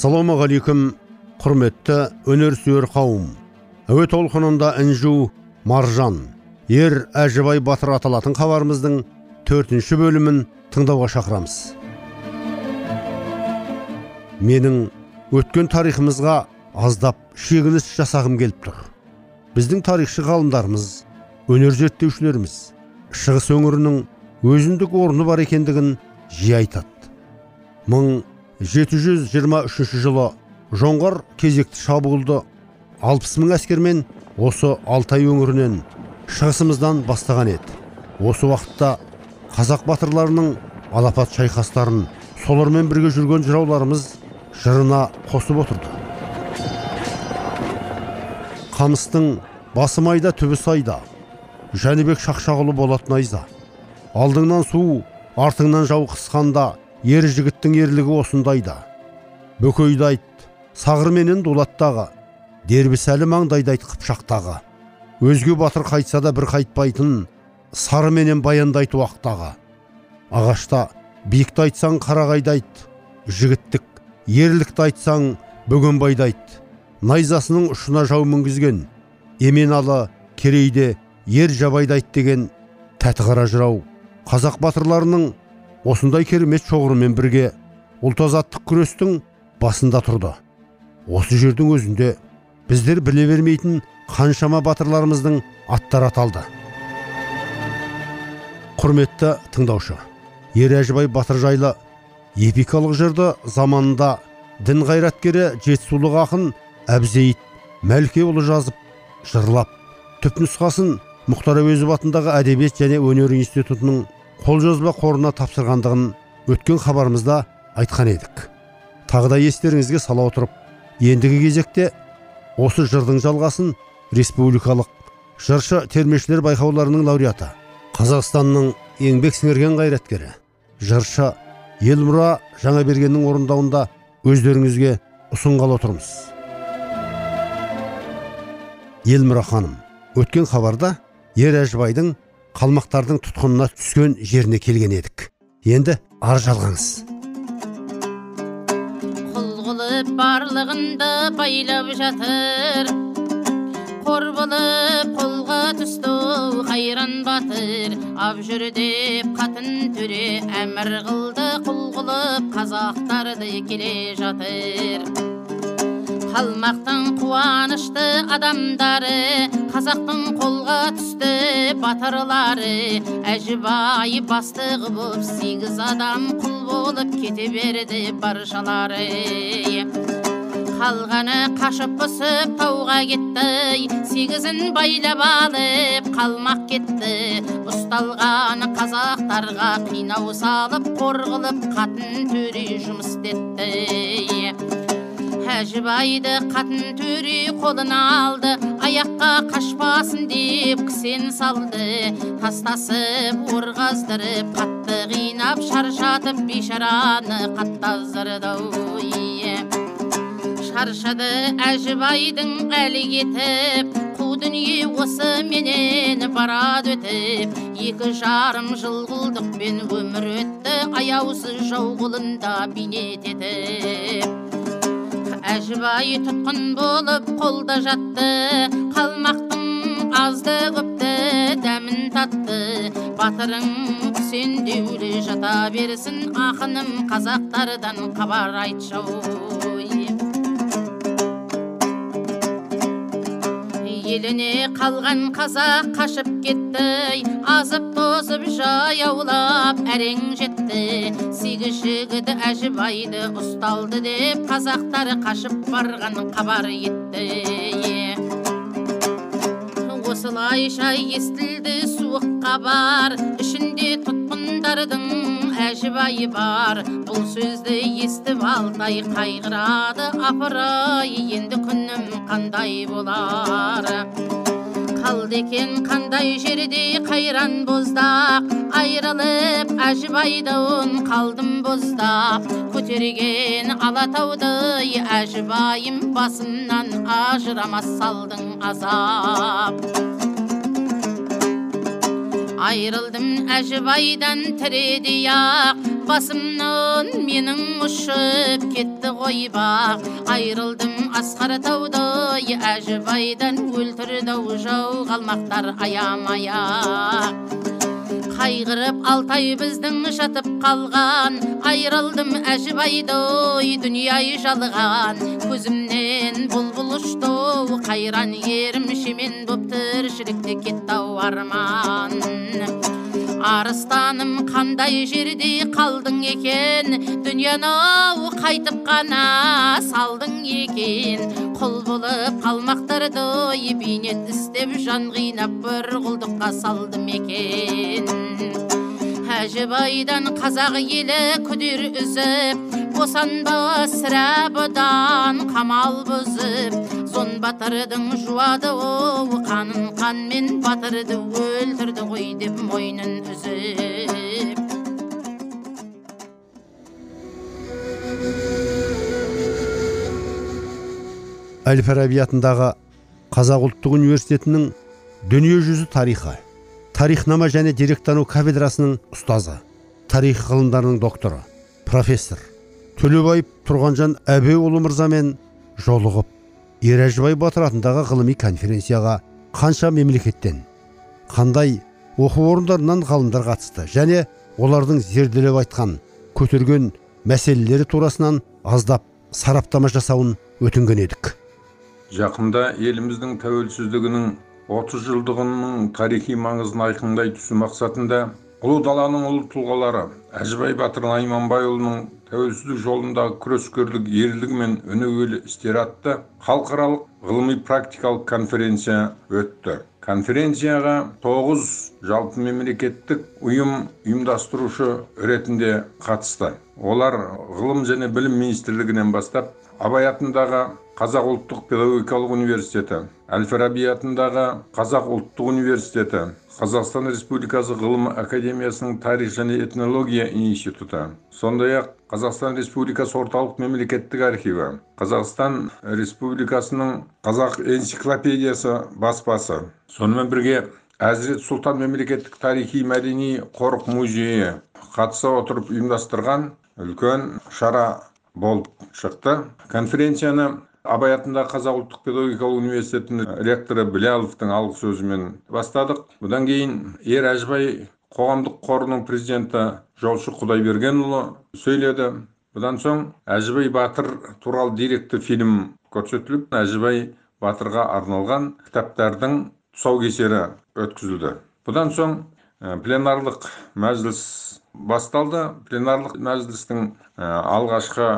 Ассалаумағалейкум құрметті өнерсүйер қауым. Әуе толқынында інжу маржан ер әжібай батыр аталатын хабарымыздың төртінші бөлімін тыңдауға шақырамыз. Менің өткен тарихымызға аздап шегініс жасағым келіп тұр. Біздің тарихшы ғалымдарымыз өнер зерттеушілеріміз шығыс өңірінің өзіндік орны бар екендігін жиі айтады. Мың 723 жылы жоңғар кезекті шабуылды. 60 мың әскермен осы алтай өңірінен шығысымыздан бастаған еді. осы уақытта қазақ батырларының алапат шайқастарын солармен бірге жүрген жырауларымыз жырына қосып отырды. қамыстың басы майда түбі сайда. жәнібек шақшағұлы болат найза алдыңнан су артыңнан жау қысқанда ер жігіттің ерлігі осындайда. Бөкейді айт сағыр менен дулаттағы дербісәлі маңдайды айт қыпшақтағы. Өзге батыр қайтса да бір қайтпайтын сары менен баянды айт уақтағы. Ағашта биікті айтсаң қарағайды айт жігіттік ерлікті айтсаң бөгенбайды айт. Найзасының ұшына жау мінгізген еменалы керейде ер жабайды айт деген тәті қара жырау. Қазақ батырларының осындай керемет шоғырымен бірге ұлт азаттық күрестің басында тұрды. Осы жердің өзінде біздер біле бермейтін қаншама батырларымыздың аттары аталды. Құрметті тыңдаушы ер әжібай батыр жайлы эпикалық жырды заманында дін қайраткері жетісулық ақын әбзейіт мәлкеұлы жазып жырлап түпнұсқасын мұхтар әуезов атындағы әдебиет және өнер институтының қолжазба қорына тапсырғандығын өткен хабарымызда айтқан едік. Тағы да естеріңізге сала отырып ендігі кезекте осы жырдың жалғасын республикалық жыршы термешілер байқауларының лауреаты қазақстанның еңбек сіңірген қайраткері жыршы елмұра жаңабергеннің орындауында өздеріңізге ұсынғалы отырмыз. Елмұра ханым өткен хабарда ер әжібайдың қалмақтардың тұтқынына түскен жеріне келген едік. Енді ар жалғаңыз. Құл қылып барлығында байлап жатыр. Қор болып қолға түсті қайран батыр. Ап жүр деп қатын төре әмір қылды құл қылып қазақтарды келе жатыр. Қалмақтың қуанышты адамдары қазақтың қолға түсті батырлары. Әжібай бастығы боп сегіз адам құл болып кете берді баршалары. Қалғаны қашып пысып тауға кетті сегізін байлап алып қалмақ кетті. Ұсталған қазақтарға қинау салып қор қылып қатын төре жұмыс істетті. Әжібайды қатын төре қолына алды аяққа қашпасын деп кісен салды. Тастасып орғаздырып қатты қинап шаршатып бейшараны қатты аздырды шаршады әжібайдың әлі кетіп қу дүние осы менен барады өтіп. Екі жарым жыл құлдықпен өмір өтті аяусыз жау қолында бейнет етіп. Әжібай тұтқын болып қолда жатты. Қалмақтың азды көпті дәмін татты. Батырың күсендеулі жата берсін ақыным қазақтардан хабар айтшы еліне қалған қазақ қашып кетті. Азып тозып жаяулап әрең жетті. Сегіз жігіт әжібайды ұсталды деп қазақтар қашып барған хабар етті. Осылайша естілді суық бала бар ішінде тұтқындардың әжібайы бар. Бұл сөзді естіп алтай қайғырады апырай енді күнім қандай болар? Қалды екен қандай жерде қайран боздақ? Айрылып әжібайдан қалдым боздап көтерген алатауды әжібайым басымнан ажырамас салдың азап. Айрылдым әжібайдан тірідей ақ басымнан менің ұшып кетті ғой бақ айрылдым асқар тауды әжібайдан өлтірді ау жау қалмақтар аямай ақ қайғырып алтай біздің жатып қалған. Айрылдым әжібайдай дүние жалған. Көзімнен бұлбұл ұшты қайран ерім шемен боп тіршілікте кетті ау арман. Арыстаным қандай жерде қалдың екен? Дүниені қайтып қана салдың екен? Құл болып қалмақтарды бейнет істеп жан қинап бір құлдыққа салдым екен. Әжібайдан қазақ елі күдер үзіп босанба сірә бұдан қамал бұзып зон батырдың жуады оу қанын қанмен батырды өлтірді ғой деп мойнын үзіп әл фараби атындағы қазақ ұлттық университетінің дүниежүзі тарихы тарихнама және деректану кафедрасының ұстазы тарих ғылымдарының докторы профессор төлебаев тұрғанжан әбеуұлы мырзамен жолығып ер әжібай батыр атындағы ғылыми конференцияға қанша мемлекеттен қандай оқу орындарынан ғалымдар қатысты және олардың зерделеп айтқан көтерген мәселелері турасынан аздап сараптама жасауын өтінген едік. Жақында еліміздің тәуелсіздігінің 30 жылдығының тарихи маңызын айқындай түсу мақсатында ұлы даланың ұлы тұлғалары әжібай батыр найманбайұлының тәуелсіздік жолындағы күрескерлік ерлігі мен өнегелі істері атты халықаралық ғылыми практикалық конференция өтті. Конференцияға тоғыз жалпы мемлекеттік ұйым ұйымдастырушы ретінде қатысты. Олар ғылым және білім министрлігінен бастап абай атындағы қазақ ұлттық педагогикалық университеті әл фараби атындағы қазақ ұлттық университеті қазақстан республикасы ғылым академиясының тарих және этнология институты сондай ақ қазақстан республикасы орталық мемлекеттік архиві қазақстан республикасының қазақ энциклопедиясы баспасы. Сонымен бірге әзірет сұлтан мемлекеттік тарихи мәдени қорық музейі қатыса отырып ұйымдастырған үлкен шара болып шықты. Конференцияны абай атындағы қазақ ұлттық педагогикалық университетінің ректоры біляловтың алғы сөзімен бастадық. Бұдан кейін ер әжібай қоғамдық қорының президенті жолшы құдайбергенұлы сөйледі. Бұдан соң әжібай батыр туралы деректі фильм көрсетіліп әжібай батырға арналған кітаптардың тұсаукесері өткізілді. Бұдан соң пленарлық мәжіліс басталды. Пленарлық мәжілістің алғашқы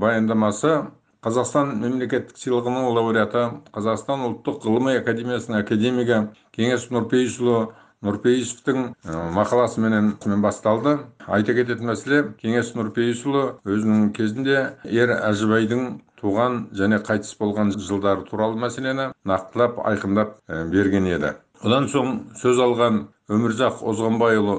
баяндамасы қазақстан мемлекеттік сыйлығының лауреаты қазақстан ұлттық ғылыми академиясының академигі кеңес нұрпейісұлы нұрпейісовтің мақаласыменен басталды. Айта кететін мәселе кеңес нұрпейісұлы өзінің кезінде ер әжібайдың туған және қайтыс болған жылдары туралы мәселені нақтылап айқындап берген еді. Одан соң сөз алған өмірзақ озғанбайұлы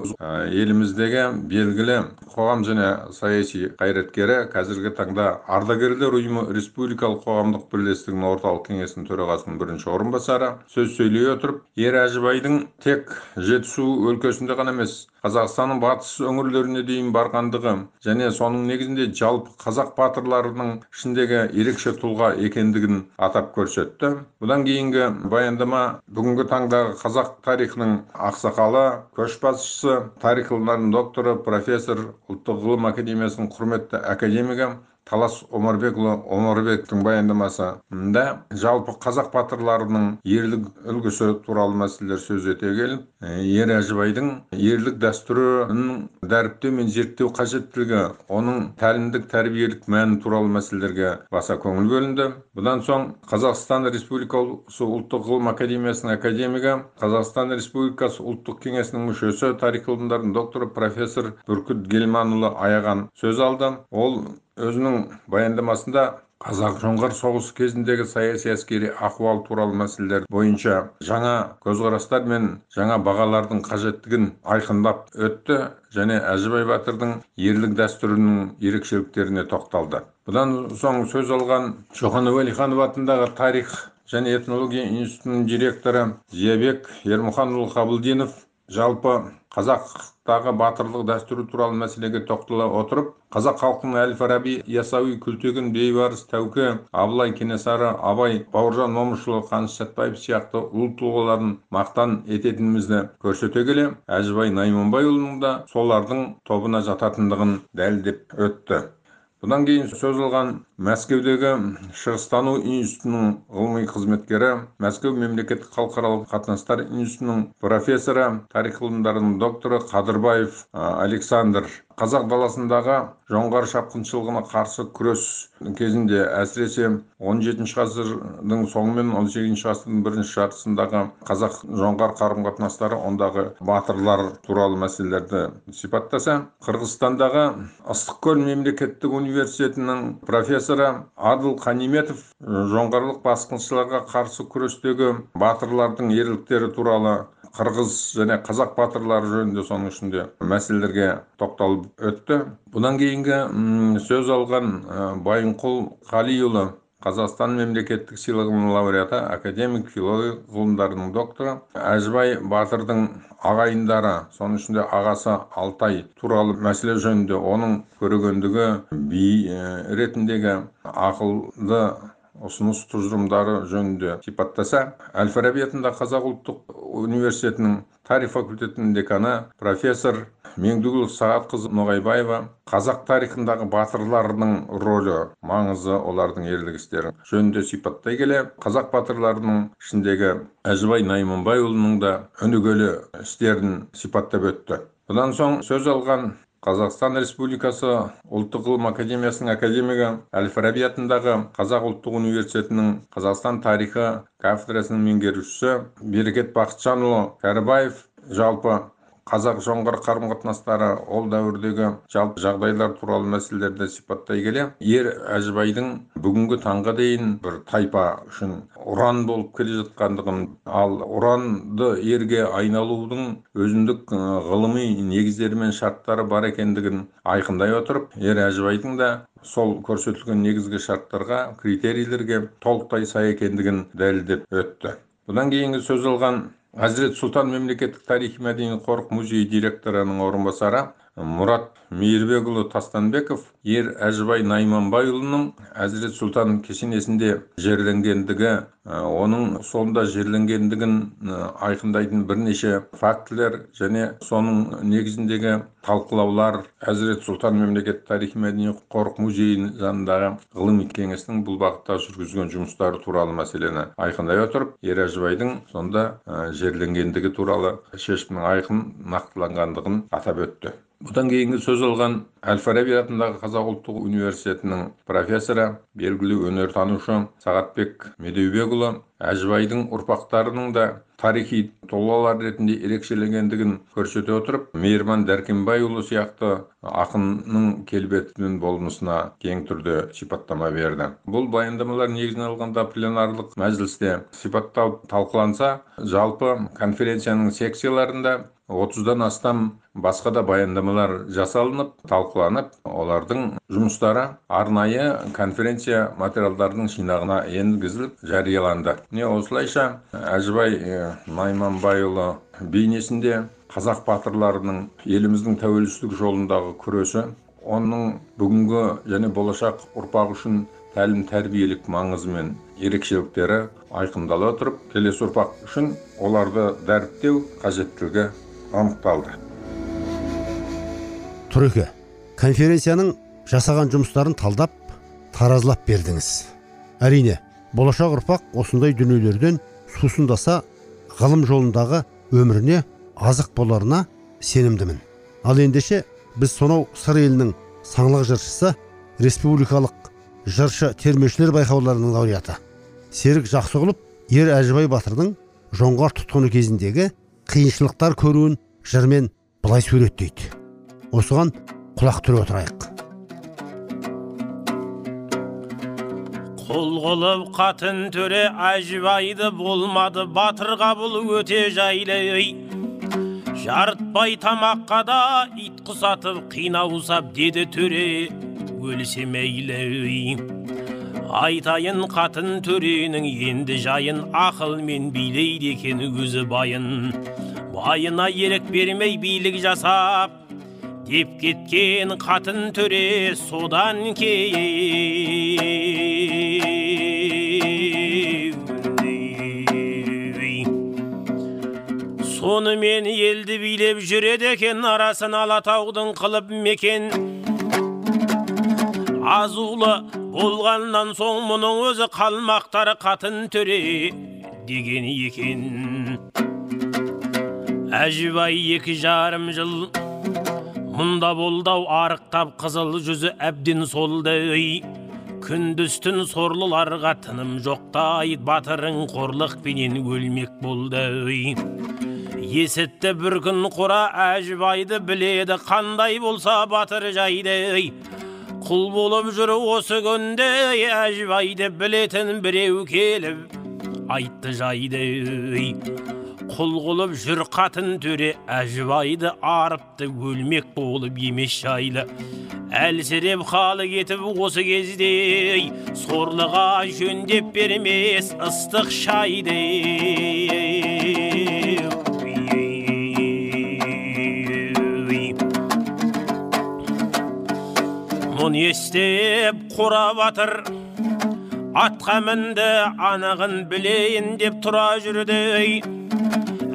еліміздегі белгілі қоғам және саяси қайраткері қазіргі таңда ардагерлер ұйымы республикалық қоғамдық бірлестігінің орталық кеңесінің төрағасының бірінші орынбасары. Сөз сөйлей отырып ер әжібайдың тек жетісу өлкесінде ғана емес қазақстанның батыс өңірлеріне дейін барғандығы және соның негізінде жалпы қазақ батырларының ішіндегі ерекше тұлға екендігін атап көрсетті. Бұдан кейінгі баяндама бүгінгі таңдағы қазақ тарихының ақсақалы көшбасшысы тарих ғылымдарының докторы профессор ұлттық ғылым академиясының құрметті академигі талас омарбекұлы омарбектің баяндамасында жалпы қазақ батырларының ерлік үлгісі туралы мәселелер сөз ете келіп ер әжібайдың ерлік дәстүрін дәріптеу мен зерттеу қажеттілігі оның тәлімдік тәрбиелік мәні туралы мәселелерге баса көңіл бөлінді. Бұдан соң қазақстан республикасы ұлттық ғылым академиясының академигі қазақстан республикасы ұлттық кеңесінің мүшесі тарих ғылымдарының докторы профессор бүркіт гелманұлы аяған сөз алды. Ол өзінің баяндамасында қазақ жоңғар соғысы кезіндегі саяси әскери ахуал туралы мәселелер бойынша жаңа көзқарастар мен жаңа бағалардың қажеттігін айқындап өтті және әжібай батырдың ерлік дәстүрінің ерекшеліктеріне тоқталды. Бұдан соң сөз алған шоқан уәлиханов атындағы тарих және этнология институтының директоры зиябек ермұханұлы қабылдинов жалпы қазақтағы батырлық дәстүрі туралы мәселеге тоқтала отырып қазақ халқының әл фараби ясауи күлтегін бейбарыс тәуке абылай кенесары абай бауыржан момышұлы қаныш сәтбаев сияқты ұлы тұлғаларын мақтан ететінімізді көрсете келе әжібай найманбайұлының да солардың тобына жататындығын дәлелдеп өтті. Бұдан кейін сөз алған мәскеудегі шығыстану институтының ғылыми қызметкері мәскеу мемлекеттік халықаралық қатынастар институтының профессоры тарих ғылымдарының докторы қадырбаев александр қазақ даласындағы жоңғар шапқыншылығына қарсы күрес кезінде әсіресе 17 ғасырдың соңы мен 18 ғасырдың бірінші жартысындағы қазақ жоңғар қарым қатынастары ондағы батырлар туралы мәселелерді сипаттаса қырғызстандағы ыстықкөл мемлекеттік университетінің профессоры адыл қаниметов жоңғарлық басқыншыларға қарсы күрестегі батырлардың ерліктері туралы қырғыз және қазақ батырлары жөнінде соның ішінде мәселелерге тоқталып өтті. Бұдан кейінгі сөз алған байынқұл қалиұлы қазақстан мемлекеттік сыйлығының лауреаты академик филология ғылымдарының докторы әжібай батырдың ағайындары соның ішінде ағасы алтай туралы мәселе жөнінде оның көрегендігі би ретіндегі ақылды ұсыныс тұжырымдары жөнінде сипаттаса әл фараби атындағы қазақ ұлттық университетінің тарих факультетінің деканы профессор меңдігүл сағатқызы ноғайбаева қазақ тарихындағы батырлардың рөлі маңызы олардың ерлік істері жөнінде сипаттай келе қазақ батырларының ішіндегі әжібай найманбайұлының да өнегелі істерін сипаттап өтті. Бұдан соң сөз алған қазақстан республикасы ұлттық ғылым академиясының академигі әл фараби атындағы қазақ ұлттық университетінің қазақстан тарихы кафедрасының меңгерушісі берекет бақытжанұлы кәрібаев. Жалпы қазақ жоңғар қарым қатынастары ол дәуірдегі жалпы жағдайлар туралы мәселелерді сипаттай келе ер әжібайдың бүгінгі таңға дейін бір тайпа үшін ұран болып келе жатқандығын ал ұранды ерге айналудың өзіндік ғылыми негіздері мен шарттары бар екендігін айқындай отырып ер әжібайдың да сол көрсетілген негізгі шарттарға критерийлерге толықтай сай екендігін дәлелдеп өтті. Бұдан кейінгі сөз алған әзірет сұлтан мемлекеттік тарихи мәдени қорық музейі директорының орынбасары мұрат мейірбекұлы тастанбеков ер әжібай найманбайұлының әзірет сұлтан кесенесінде жерленгендігі оның сонда жерленгендігін айқындайтын бірнеше фактілер және соның негізіндегі талқылаулар әзірет сұлтан мемлекеттік тарихи мәдени қорық музейі жанындағы ғылыми кеңестің бұл бағытта жүргізген жұмыстары туралы мәселені айқындай отырып ер әжібайдың сонда жерленгендігі туралы шешімнің айқын нақтыланғандығын атап өтті. Бұдан кейінгі сөз алған әл фараби атындағы қазақ ұлттық университетінің профессоры белгілі өнертанушы сағатбек медеубекұлы әжібайдың ұрпақтарының да тарихи тұлғалар ретінде ерекшеленгендігін көрсете отырып мейірман дәркембайұлы сияқты ақынның келбетінің болмысына кең түрде сипаттама берді. Бұл баяндамалар негізін алғанда пленарлық мәжілісте сипатталып талқыланса жалпы конференцияның секцияларында отыздан астам басқа да баяндамалар жасалынып талқыланып олардың жұмыстары арнайы конференция материалдарының жинағына енгізіліп жарияланды. Міне осылайша әжібай найманбайұлы бейнесінде қазақ батырларының еліміздің тәуелсіздік жолындағы күресі оның бүгінгі және болашақ ұрпақ үшін тәлім тәрбиелік маңызы мен ерекшеліктері айқындала отырып келесі ұрпақ үшін оларды дәріптеу қажеттілігі анықталды тұреке конференцияның жасаған жұмыстарын талдап таразылап бердіңіз. Әрине болашақ ұрпақ осындай дүниелерден сусындаса ғылым жолындағы өміріне азық боларына сенімдімін. Ал ендеше біз сонау сыр елінің саңлақ жыршысы республикалық жыршы термешілер байқауларының лауреаты серік жақсығұлов ер әжібай батырдың жоңғар тұтқыны кезіндегі қиыншылықтар көруін жырмен былай суреттейді осыған құлақ түре отырайық. Құл қылып қатын төре әжібайды болмады батырға бұл өте жайлы жарытпай тамаққа да ит құсатып қинаусап деді төре өлсе мейлі айтайын қатын төренің енді жайын ақылмен билейді екен өзі байын. Байына ерік бермей билік жасап деп кеткен қатын төре содан кейін сонымен елді билеп жүреді екен арасын алатаудың қылып мекен азулы болғаннан соң мұның өзі қалмақтар қатын төре деген екен әжібай екі жарым жыл. Мұнда болдау арықтап қызыл жүзі әбден солды күндіз түн сорлыларға тыным жоқтай батырың қорлықпенен өлмек болды есітті бір күн қора әжібайды біледі қандай болса батыр жайды құл болып жүр осы күнде әжібайды білетін біреу келіп айтты жайды құл қылып жүр қатын төре әжібайды арыпты өлмек болып емес жайлы әлсіреп халы кетіп осы кезде сорлыға жөндеп бермес ыстық шайды мұны естеп қора батыр атқа мінді анығын білейін деп тұра жүрді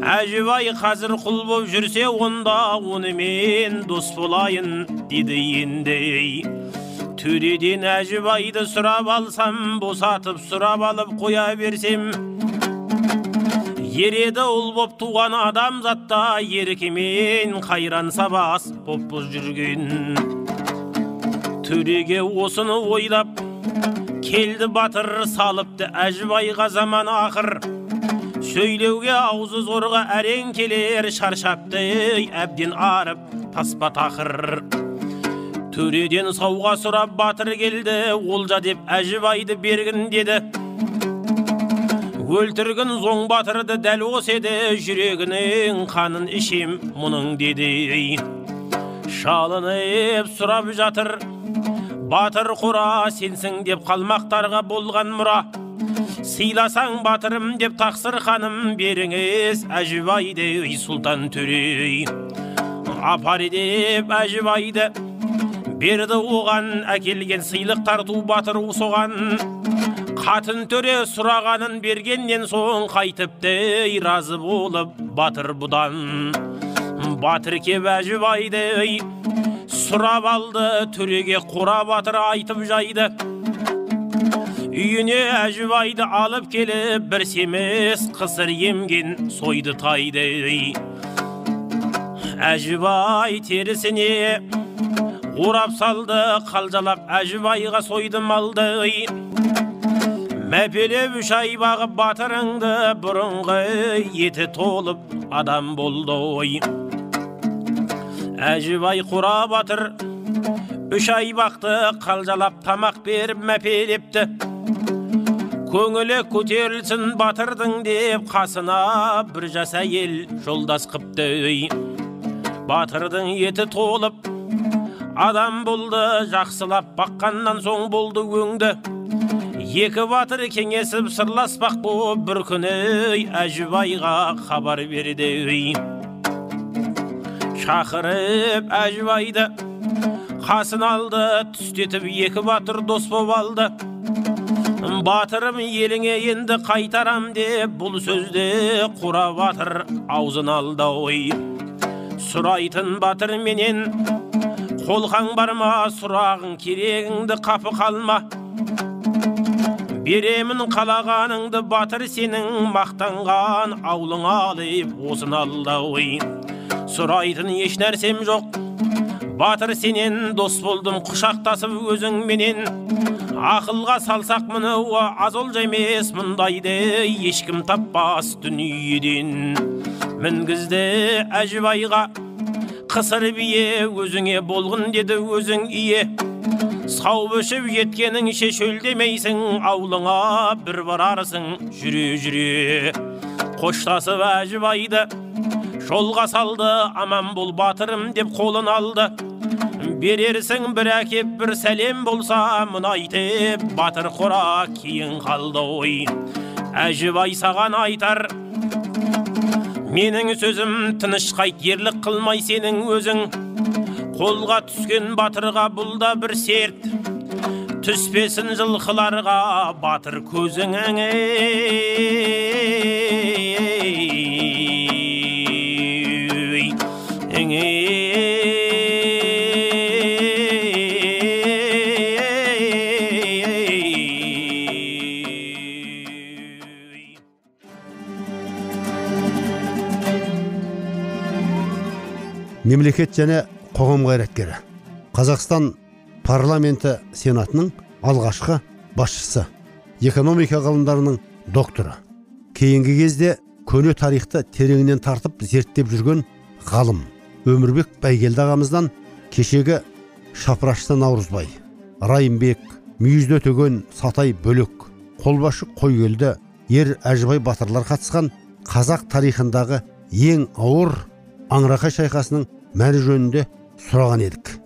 әжібай қазір құл боп жүрсе онда онымен дос болайын деді енді төреден әжібайды сұрап алсам босатып сұрап алып қоя берсем ереді ұл боп туған адамзатта еркемен қайран сабас боп жүрген. Төреге осыны ойлап келді батыр салыпты әжібайға заман ақыр. Сөйлеуге аузы зорға әрең келер шаршапты әбден арып таспа тақыр төреден сауға сұрап батыр келді олжа деп әжібайды бергін деді өлтіргін зоң батырды дәл осы еді жүрегінің қанын ішем мұның деді шалынып сұрап жатыр батыр қора сенсің деп қалмақтарға болған мұра сыйласаң батырым деп тақсыр ханым беріңіз әжібайды сұлтан төре апар деп әжібайды берді оған әкелген сыйлық тарту батыр соған қатын төре сұрағанын бергеннен соң қайтыпты разы болып батыр бұдан батыр кеп әжібайды сұрап алды төреге қора батыр айтып жайды үйіне әжібайды алып келіп бір семіз қысыр емген сойды тайды әжібай терісіне орап салды қалжалап әжібайға сойды малды мәпелеп үш ай бағып батырыңды бұрынғы еті толып адам болды ой әжібай қора батыр үш ай бақты қалжалап тамақ беріп мәпелепті көңілі көтерілсін батырдың деп қасына бір жас әйел жолдас қыпты батырдың еті толып адам болды жақсылап баққаннан соң болды өңді. Екі батыр кеңесіп сырласпақ боп бір күні әжібайға хабар берді шақырып әжібайды қасын алды түстетіп екі батыр дос боп алды. Батырым еліңе енді қайтарам деп бұл сөзді қора батыр аузын алды ой сұрайтын батыр менен қолқаң бар ма сұрағың керегіңді қапы қалма беремін қалағаныңды батыр сенің мақтанған аулыңа алып осыны алда ой сұрайтын еш нәрсем жоқ батыр сенен дос болдым құшақтасып өзіңменен ақылға салсақ мұны аз олжа емес мұндайды ешкім таппас дүниеден. Мінгізді әжібайға қысыр бие өзіңе болғын деді өзің ие. Сау өшіп жеткеніңше шөлдемейсің аулыңа бір барарсың жүре жүре. Қоштасып әжібайды жолға салды аман бол батырым деп қолын алды. Берерсің бір әкеп бір сәлем болса мұны айтып батыр қора кейін қалды ой әжібай саған айтар менің сөзім тыныш қайт ерлік қылмай сенің өзің қолға түскен батырға бұл да бір серт түспесін жылқыларға батыр көзің мемлекет және қоғам қайраткері. Қазақстан парламенті сенатының алғашқы басшысы экономика ғылымдарының докторы. Кейінгі кезде көне тарихты тереңінен тартып зерттеп жүрген ғалым өмірбек бәйгелді ағамыздан кешегі шапырашты наурызбай райымбек мүйізді өтеген сатай бөлек қолбасшы қойгелді ер әжібай батырлар қатысқан қазақ тарихындағы ең ауыр аңырақай шайқасының мәні жөнінде сұраған едік.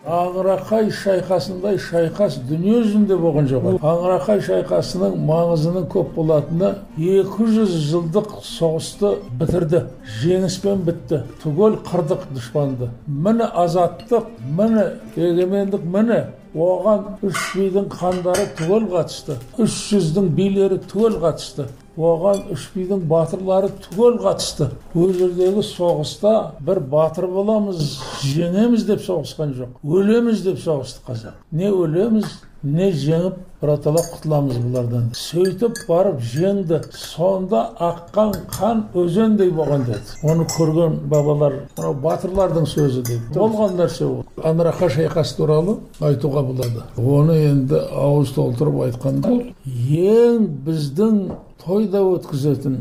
Аңырақай шайқасындай шайқас дүние жүзінде болған жоқ. Аңырақай шайқасының маңызының көп болатыны 200 жылдық соғысты бітірді жеңіспен бітті түгел қырдық дұшпанды. Міне азаттық міне егемендік міне оған үш бидің хандары түгел қатысты үш жүздің билері түгел қатысты. Оған үш бидің батырлары түгел қатысты. Ол жердегі соғыста бір батыр боламыз жеңеміз деп соғысқан жоқ. Өлеміз деп соғысты қазақ. Не өлеміз не жеңіп бірталап құтыламыз бұлардан. Сөйтіп барып жеңді. Сонда аққан қан өзендей болған деді. Оны көрген бабалар мынау батырлардың сөзі дейді болған нәрсе ол. Аңырақа шайқас туралы айтуға болады. Оны енді ауыз толтырып айтқанда ең біздің тойда өткізетін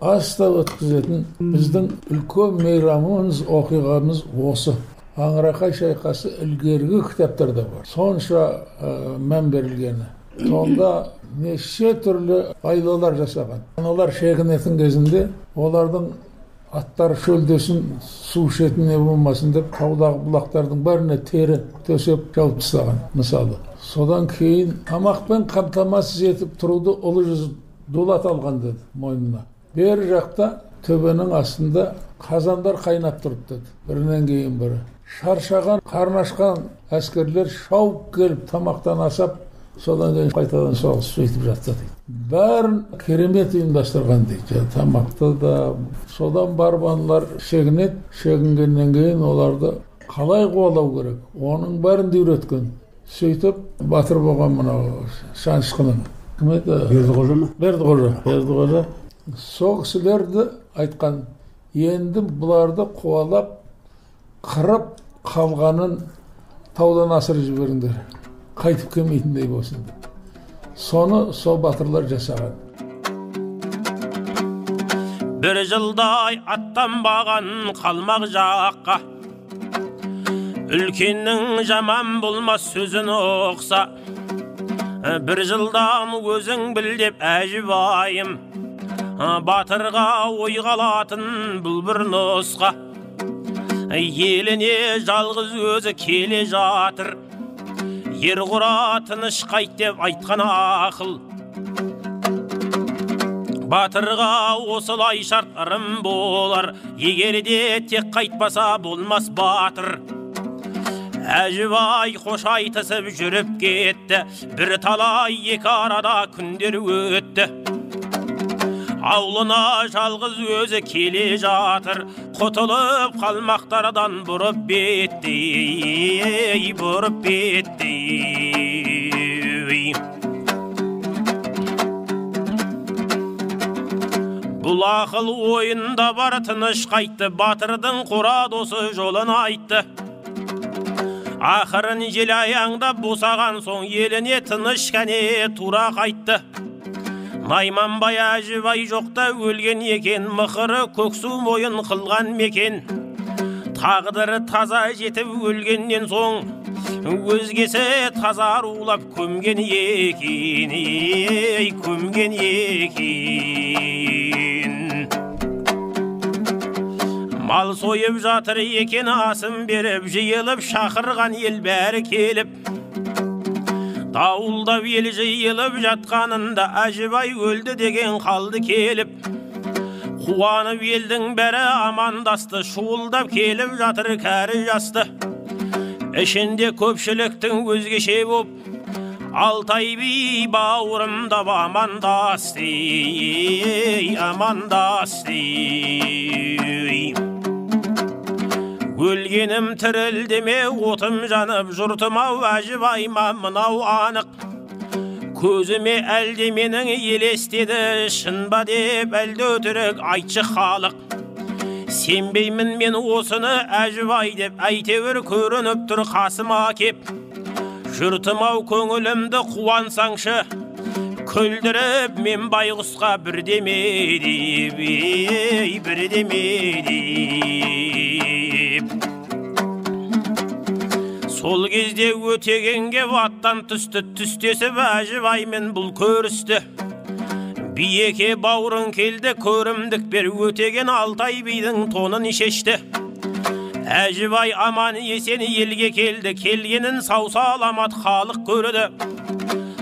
аста өткізетін біздің үлкен мейрамымыз оқиғамыз осы. Аңырақай шайқасы ілгергі кітаптарда бар. Сонша ә, мән берілгені. Сонда неше түрлі айлалар жасаған. Аналар шегінетін кезінде олардың аттары шөлдесін су ішетін не болмасын деп таудағы бұлақтардың бәріне тері төсеп жауып тастаған мысалы. Содан кейін тамақпен қамтамасыз етіп тұруды ұлы жүз дулат алған деді мойнына. Бер жақта төбенің астында қазандар қайнап тұрды деді. Бірінен кейін бірі. Шаршаған қарны ашқан әскерлер шауып келіп тамақтан асап содан кейін қайтадан соғыс сөйтіп жатты дейді. Бәрін керемет ұйымдастырған дейді. Тамақты да содан барып аналар шегінеді. Шегінгеннен кейін оларды қалай қуалау керек? Оның бәрін де үйреткен. Сөйтіп батыр болған мынау шанышқының кім еді бердіқожа ма? Бердіқожа. Бердіқожа. Сол кісілерді айтқан енді бұларды қуалап қырып қалғанын таудан асырып жіберіңдер. Қайтып келмейтіндей болсын. Деп соны сол батырлар жасаған. Бір жылдай аттанбаған қалмақ жаққа. Үлкеннің жаман болмас сөзін ұқса бір жылдан өзің біл деп әжібайым батырға ойға алатын бұл бір нұсқа еліне жалғыз өзі келе жатыр ер құра тыныш қайт деп айтқан ақыл батырға осылай шарт ырым болар егер де тек қайтпаса болмас батыр әжібай қош айтысып жүріп кетті бір талай екі арада күндер өтті аулына жалғыз өзі келе жатыр құтылып қалмақтардан бұрып бетті бұрып бетті бұл ақыл ойында бар тыныш қайтты батырдың қора досы жолын айтты ақырын жел аяңдап босаған соң еліне тыныш кәне тура қайтты. Найманбай әжібай жоқта өлген екен мықыры көксу мойын қылған мекен. Тағдыры таза жетіп өлгеннен соң өзгесі таза арулап көмген екен ей көмген екен. Мал сойып жатыр екен асын беріп жиылып шақырған ел бәрі келіп дауылдап ел жиылып жатқанында әжібай өлді деген қалды келіп қуанып елдің бәрі амандасты шуылдап келіп жатыр кәрі жасты ішінде көпшіліктің өзгеше боп алтай би бауырымдап амандасты амандасты. Өлгенім тірілдеме отым жанып жұртым ау әжібай ма мынау анық көзіме әлде менің елестеді шын ба деп әлде өтірік айтшы халық сенбеймін мен осыны әжібай деп әйтеуір көрініп тұр қасыма кеп жұртым ау көңілімді қуансаңшы күлдіріп мен байғұсқа бірдеме деп ей бірдеме деп сол кезде өтегенге аттан түсті түстесіп әжібаймен бұл көрісті. Биеке бауырың келді көрімдік бер өтеген алтай бидің тонын шешті. Әжібай аман есен елге келді келгенін сау саламат халық көрді.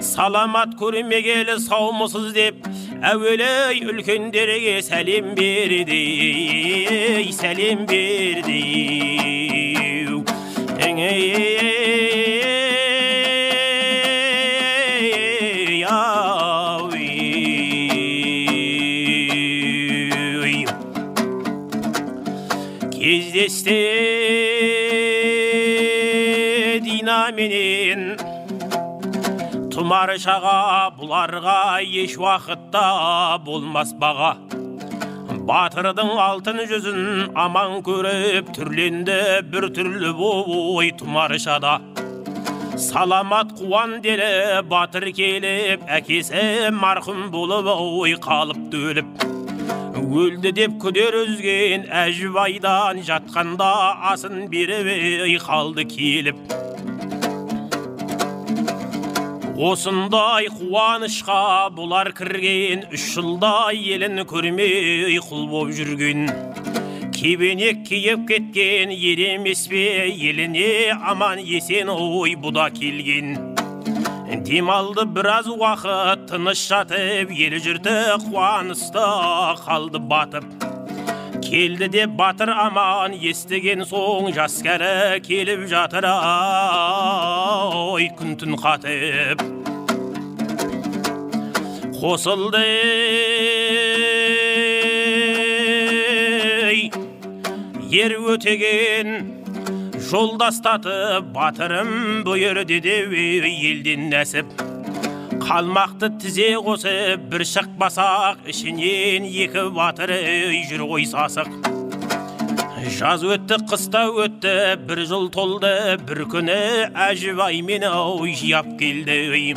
Саламат көрмегелі саумысыз деп әуелей үлкендерге сәлем берді ей, сәлем берді Ей, ау, тұмар шаға бұларға еш уақытта болмас баға. Батырдың алтын жүзін аман көріп түрленді бір түрлі ой тұмаршада саламат қуан делі батыр келіп әкесі марқұм болып ой қалыпты өліп өлді деп күдер үзген әжібайдан жатқанда асын беріп қалды келіп. Осындай қуанышқа бұлар кірген үш жылдай елін көрмей құл боп жүрген. Кебенек киіп кеткен ер емес пе еліне аман есен ой бұда келген. Демалды біраз уақыт тыныш жатып ел жұрты қуанышта қалды батып. Келді деп батыр аман естіген соң жас кәрі келіп жатыр ой күн түн қатып қосылды ер өтеген жолдастатып батырым бұйырды деп елден нәсіп қалмақты тізе қосып бір шықпасақ ішінен екі батыр жүр ғой сасық жаз өтті қыста өтті бір жыл толды бір күні әжібай мені ау жияп келді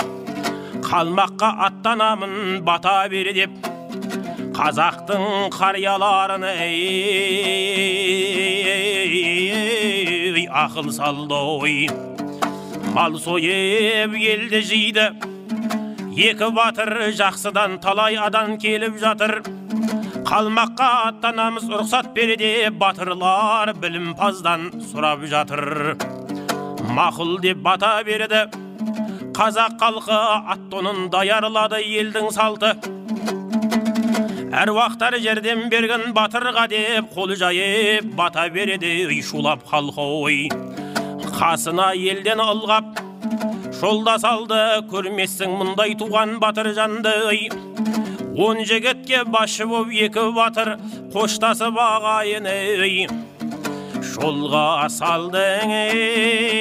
қалмаққа аттанамын бата бер деп қазақтың қарияларын ақыл салды ой мал сойып елді жиды екі батыр жақсыдан талай адан келіп жатыр. Қалмаққа аттанамыз рұқсат бер деп батырлар білімпаздан сұрап жатыр. Мақұл деп бата берді қазақ халқы ат тонын даярлады елдің салты. Әруақтар жерден берген батырға деп қол жайып бата береді шулап халқы ой. Қасына елден ылғап жолда салды көрмессің мұндай туған батыр жанды. Он жігітке басшы боп екі батыр қоштасып ағайын ей. Жолға салдың ей.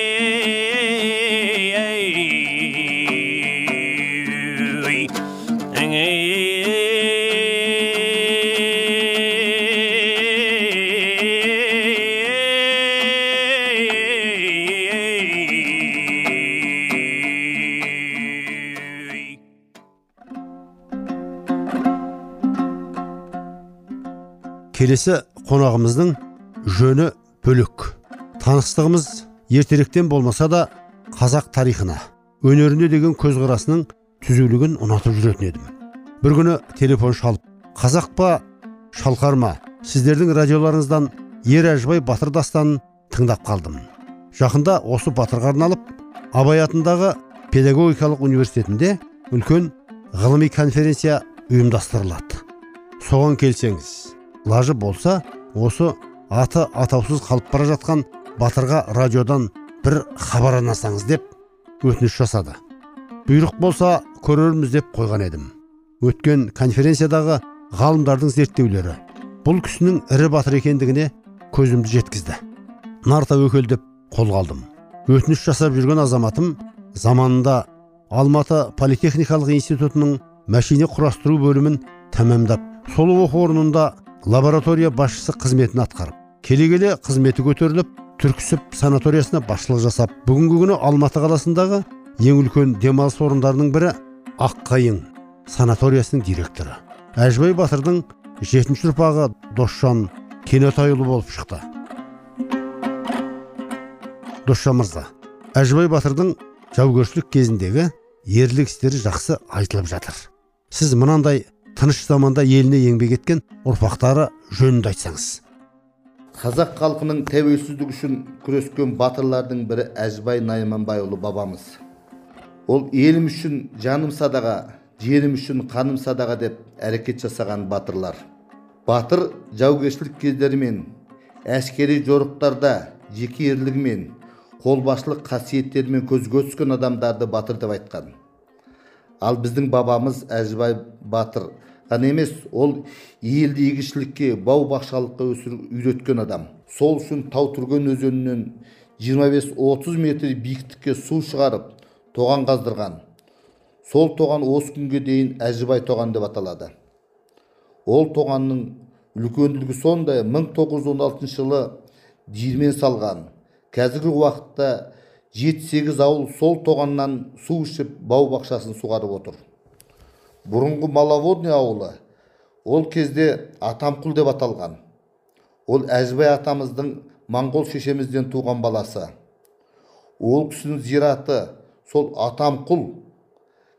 Келесі қонағымыздың жөні бөлек. Таныстығымыз ертеректен болмаса да қазақ тарихына өнеріне деген көзқарасының түзулігін ұнатып жүретін едім. Бір күні телефон шалып қазақ па? Шалқар ма? Сіздердің радиоларыңыздан ер әжібай батыр дастанын тыңдап қалдым. Жақында осы батырға арналып абай атындағы педагогикалық университетінде үлкен ғылыми конференция ұйымдастырылады. Соған келсеңіз. Лажы болса осы аты атаусыз қалып бара жатқан батырға радиодан бір хабарланасаңыз деп өтініш жасады. Бұйрық болса көрерміз деп қойған едім. Өткен конференциядағы ғалымдардың зерттеулері бұл кісінің ірі батыр екендігіне көзімді жеткізді. Нар тәуекел деп қолға алдым. Өтініш жасап жүрген азаматым заманында алматы политехникалық институтының мәшине құрастыру бөлімін тәмамдап сол оқу орнында лаборатория басшысы қызметін атқарып келе келе қызметі көтеріліп түрксіб санаториясына басшылық жасап бүгінгі күні алматы қаласындағы ең үлкен демалыс орындарының бірі аққайың санаториясының директоры. Әжібай батырдың жетінші ұрпағы досжан кенетайұлы болып шықты. Досжан мырза әжібай батырдың жаугершілік кезіндегі ерлік істері жақсы айтылып жатыр. Сіз мынандай тыныш заманда еліне еңбек еткен ұрпақтары жөнінде айтсаңыз. Қазақ халқының тәуелсіздік үшін күрескен батырлардың бірі әжібай найманбайұлы бабамыз. Ол елім үшін жаным садаға жерім үшін қаным садаға деп әрекет жасаған батырлар. Батыр жаугершілік кездерімен әскери жорықтарда жеке ерлігімен қолбасшылық қасиеттерімен көзге түскен адамдарды батыр деп айтқан. Ал біздің бабамыз әжібай батыр ғана емес ол елді егіншілікке бау бақшалыққа үйреткен адам. Сол үшін тау түрген өзенінен 25-30 метр биіктікке су шығарып тоған қаздырған. Сол тоған осы күнге дейін әжібай тоған деп аталады. Ол тоғанның үлкендігі сондай 1916 жылы диірмен салған. Қазіргі уақытта жеті сегіз ауыл сол тоғаннан су ішіп бау бақшасын суғарып отыр. Бұрынғы маловодный ауылы. Ол кезде атамқұл деп аталған. Ол әжібай атамыздың моңғол шешемізден туған баласы. Ол кісінің зираты сол атамқұл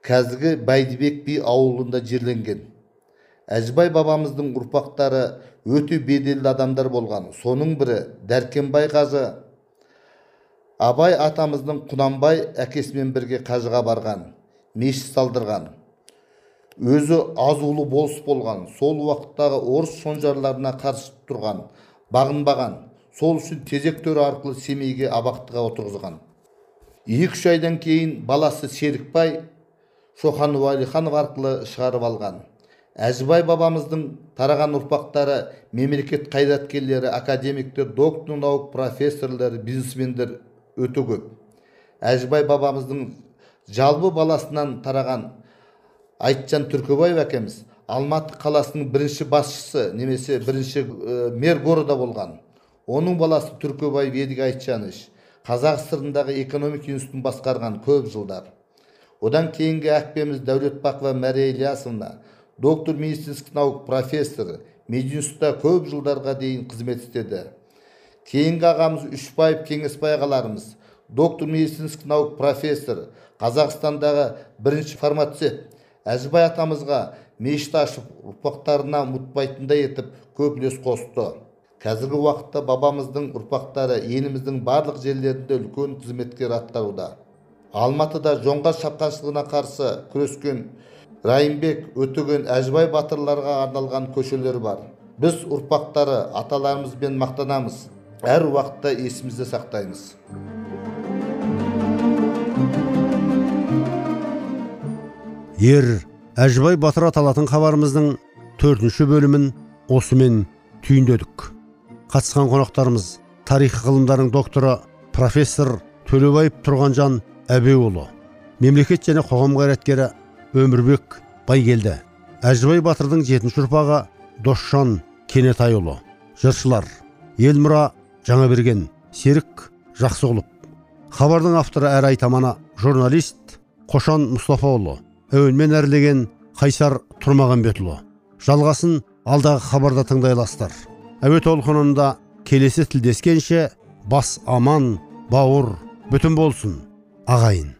қазіргі бәйдібек би ауылында жерленген. Әжібай бабамыздың ұрпақтары өте беделді адамдар болған. Соның бірі дәркембай қажы. Абай атамыздың құнанбай әкесімен бірге қажыға барған. Мешіт салдырған. Өзі азулы болыс болған сол уақыттағы орыс шонжарларына қарсы тұрған бағынбаған сол үшін тезек төрі арқылы семейге абақтыға отырғызған. Екі үш айдан кейін баласы серікбай шоқан уәлиханов арқылы шығарып алған. Әжібай бабамыздың тараған ұрпақтары мемлекет қайраткерлері академиктер доктор наук профессорлар бизнесмендер өте көп. Әжібай бабамыздың жалбы баласынан тараған айтжан түркібаев әкеміз. Алматы қаласының бірінші басшысы немесе бірінші ә, мэр города болған. Оның баласы түркібаев едіге айтжанович қазақ сср экономика институтын басқарған көп жылдар. Одан кейінгі әкпеміз дәулетбақова мәрия ілиясовна доктор медицинских наук профессор мединститутта көп жылдарға дейін қызмет істеді. Кейінгі ағамыз үшбаев кеңесбай ағаларымыз доктор медицинских наук профессор қазақстандағы бірінші фармацевт әжібай атамызға мешіт ашып ұрпақтарына ұмытпайтындай етіп көп үлес қосты. Қазіргі уақытта бабамыздың ұрпақтары еліміздің барлық жерлерінде үлкен қызметкер атқаруда алматыда жоңғар шапқыншылығына қарсы күрескен райымбек өтеген әжібай батырларға арналған көшелер бар. Біз ұрпақтары аталарымызбен мақтанамыз. Әр уақытта есімізде сақтаймыз. Ер әжібай батыр аталатын хабарымыздың төртінші бөлімін осымен түйіндедік. Қатысқан қонақтарымыз тарих ғылымдарының докторы профессор төлебаев тұрғанжан әбеуұлы мемлекет және қоғам қайраткері өмірбек байгелді әжібай батырдың жетінші ұрпағы досжан кенетайұлы жыршылар елмұра жаңаберген серік жақсығұлов хабардың авторы әрі айтаманы журналист қошан мұстафаұлы әуенмен әрлеген қайсар тұрмағанбетұлы жалғасын алдағы хабарда тыңдай аласыздар әуе толқынында келесі тілдескенше бас аман бауыр бүтін болсын ағайын.